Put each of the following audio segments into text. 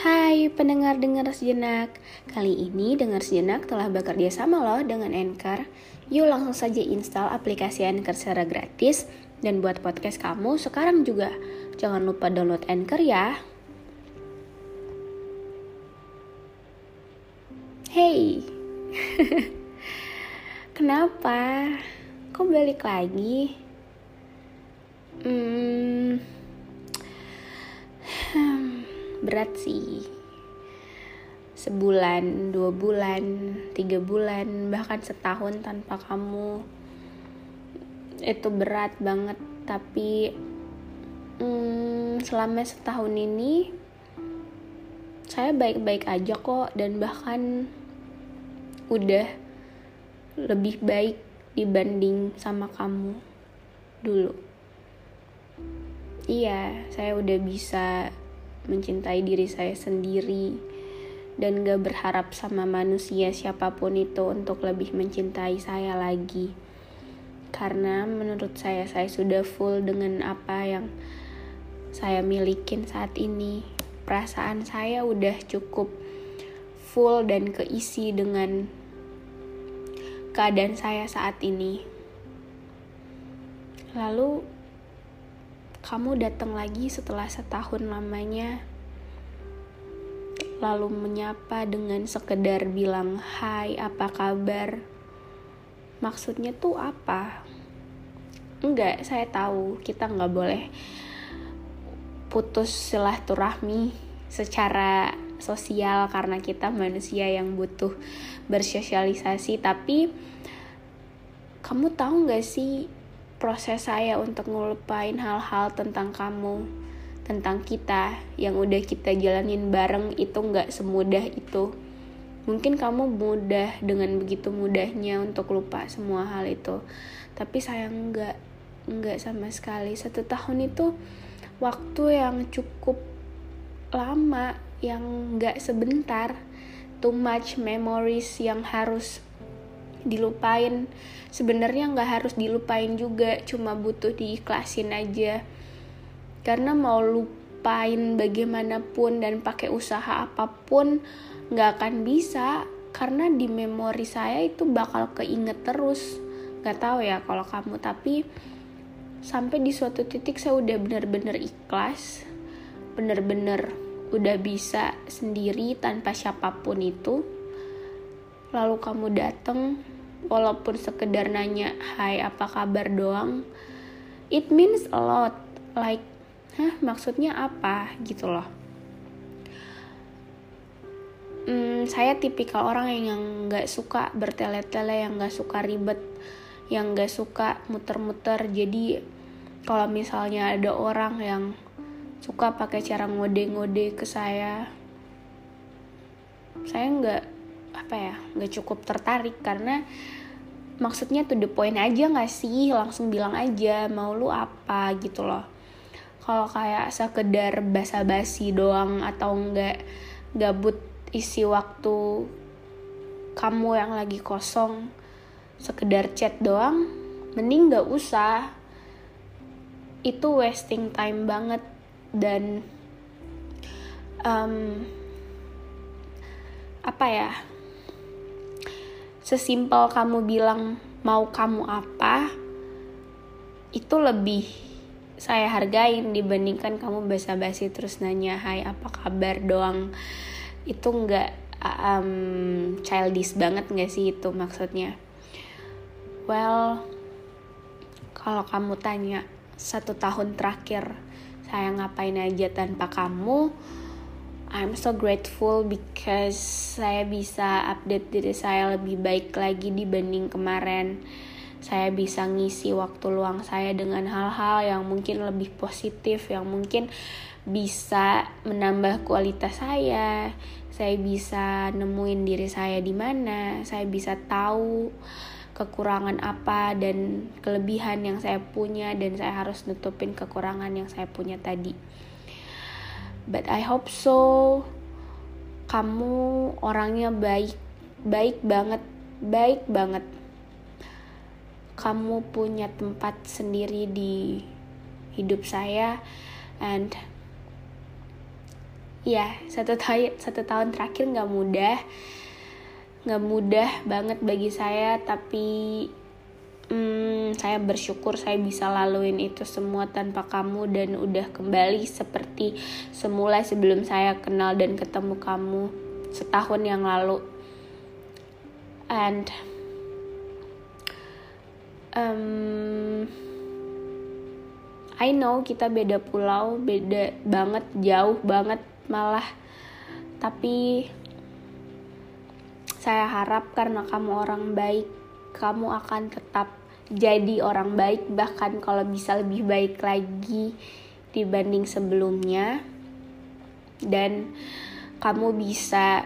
Hai pendengar-dengar sejenak. Kali ini dengar sejenak telah bekerja sama loh dengan Anchor. Yuk langsung saja install aplikasi Anchor secara gratis Dan buat podcast kamu sekarang juga. Jangan lupa download Anchor ya. Hey. Kenapa? Kok balik lagi? Hmm, berat sih. Sebulan dua bulan tiga bulan bahkan setahun tanpa kamu. Itu berat banget tapi hmm, selama setahun ini saya baik-baik aja kok dan bahkan udah lebih baik dibanding sama kamu dulu. Iya saya udah bisa mencintai diri saya sendiri dan gak berharap sama manusia siapa pun itu untuk lebih mencintai saya lagi. Karena menurut saya saya sudah full dengan apa yang saya milikin saat ini. Perasaan saya udah cukup full dan keisi dengan keadaan saya saat ini. Lalu kamu datang lagi setelah setahun lamanya lalu menyapa dengan sekedar bilang hai apa kabar? Maksudnya tuh apa? Enggak saya tahu kita nggak boleh putus silaturahmi secara sosial karena kita manusia yang butuh bersosialisasi tapi kamu tahu nggak sih proses saya untuk ngelupain hal-hal tentang kamu tentang kita yang udah kita jalanin bareng itu nggak semudah itu. Mungkin kamu mudah dengan begitu mudahnya untuk lupa semua hal itu. Tapi saya nggak nggak sama sekali. Satu tahun itu waktu yang cukup lama yang nggak sebentar. Too much memories yang harus dilupain. Sebenarnya nggak harus dilupain juga cuma butuh diikhlasin aja. Karena mau lupain bagaimanapun dan pakai usaha apa pun nggak akan bisa. Karena di memori saya itu bakal keinget terus. Nggak tahu ya kalau kamu tapi sampai di suatu titik saya udah bener-bener ikhlas. Bener-bener udah bisa sendiri tanpa siapa pun itu. Lalu kamu dateng walaupun sekedar nanya hai apa kabar doang? It means a lot. Like hah maksudnya apa? Gitu loh. Hmm, saya tipikal orang yang nggak suka bertele-tele yang nggak suka ribet yang nggak suka muter-muter. Jadi kalau misalnya ada orang yang suka pakai cara ngode-ngode ke saya saya nggak apa ya nggak cukup tertarik karena maksudnya to the point aja nggak sih langsung bilang aja mau lu apa? gitu loh. Kalau kayak sekedar basa-basi doang atau enggak gabut isi waktu kamu yang lagi kosong sekedar chat doang mending nggak usah. Itu wasting time banget dan um, apa ya sesimpel kamu bilang mau kamu apa itu lebih saya hargain dibandingkan kamu basa-basi terus nanya hai apa kabar? doang. Itu nggak um, childish banget nggak sih itu maksudnya? Well kalau kamu tanya satu tahun terakhir saya ngapain aja tanpa kamu I'm so grateful because saya bisa update diri saya lebih baik lagi dibanding kemarin. saya bisa ngisi waktu luang saya dengan hal-hal yang mungkin lebih positif yang mungkin bisa menambah kualitas saya. Saya bisa nemuin diri saya di mana. Saya bisa tahu kekurangan apa dan kelebihan yang saya punya dan saya harus nutupin kekurangan yang saya punya tadi but I hope so kamu orangnya baik baik banget baik banget. Kamu punya tempat sendiri di hidup saya and ya satu tahun satu tahun terakhir nggak mudah nggak mudah banget bagi saya tapi hmm, saya bersyukur saya bisa laluin itu semua tanpa kamu dan udah kembali seperti semula sebelum saya kenal dan ketemu kamu setahun yang lalu. And um, I know kita beda pulau beda banget jauh banget malah. Tapi saya harap karena kamu orang baik kamu akan tetap jadi orang baik bahkan kalau bisa lebih baik lagi dibanding sebelumnya dan kamu bisa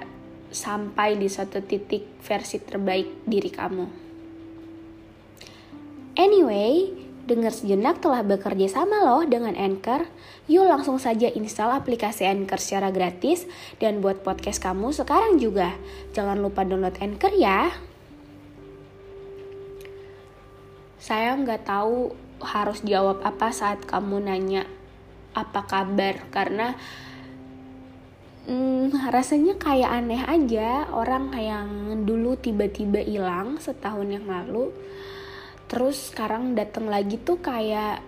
sampai di satu titik versi terbaik diri kamu. Anyway, dengar sejenak telah bekerja sama loh dengan Anchor. Yuk langsung saja install aplikasi Anchor secara gratis dan buat podcast kamu sekarang juga. Jangan lupa download Anchor ya. Saya nggak tahu harus jawab apa saat kamu nanya apa kabar karena hmm, rasanya kayak aneh aja. Orang yang dulu tiba-tiba hilang setahun yang lalu terus sekarang datang lagi tuh kayak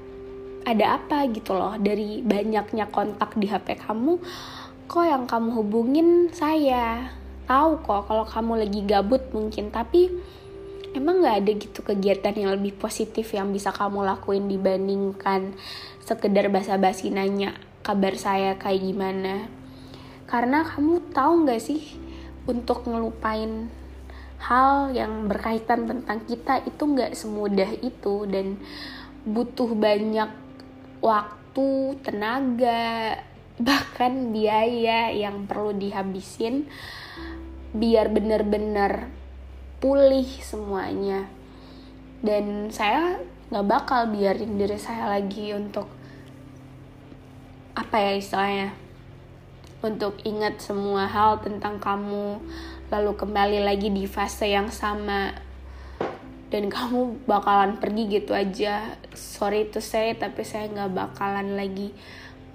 ada apa gitu loh. Dari banyaknya kontak di HP kamu kok yang kamu hubungin saya? Tahu kok kalau kamu lagi gabut mungkin tapi emang nggak ada gitu kegiatan yang lebih positif yang bisa kamu lakuin dibandingkan sekedar basa-basi nanya kabar saya kayak gimana? Karena kamu tahu nggak sih untuk ngelupain hal yang berkaitan tentang kita itu nggak semudah itu dan butuh banyak waktu, tenaga, bahkan biaya yang perlu dihabisin biar bener-bener pulih semuanya. Dan saya nggak bakal biarin diri saya lagi untuk apa ya istilahnya untuk ingat semua hal tentang kamu lalu kembali lagi di fase yang sama dan kamu bakalan pergi gitu aja sorry itu saya tapi saya nggak bakalan lagi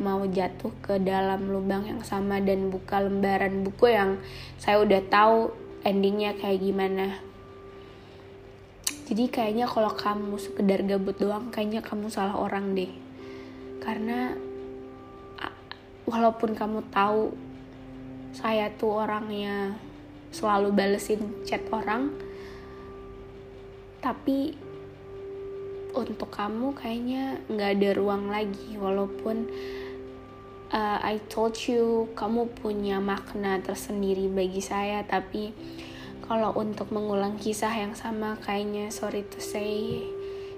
mau jatuh ke dalam lubang yang sama dan buka lembaran buku yang saya udah tahu endingnya kayak gimana. Jadi kayaknya kalau kamu sekedar gabut doang kayaknya kamu salah orang deh. Karena walaupun kamu tahu saya tuh orangnya selalu balesin chat orang tapi untuk kamu kayaknya nggak ada ruang lagi walaupun uh, I told you kamu punya makna tersendiri bagi saya tapi kalau untuk mengulang kisah yang sama kayaknya sorry to say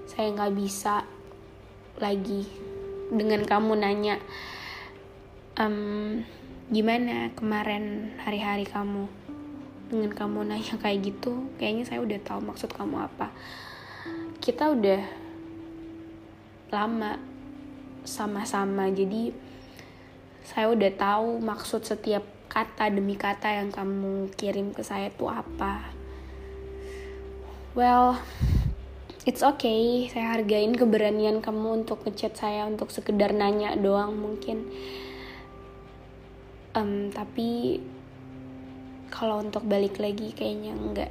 saya nggak bisa lagi dengan kamu nanya um, gimana kemarin hari-hari kamu dengan kamu nanya kayak gitu kayaknya saya udah tahu maksud kamu apa. Kita udah lama sama-sama jadi saya udah tahu maksud setiap kata demi kata yang kamu kirim ke saya itu apa. Well it's okay. Saya hargain keberanian kamu untuk ngechat saya untuk sekedar nanya doang mungkin. Um, tapi kalau untuk balik lagi kayaknya enggak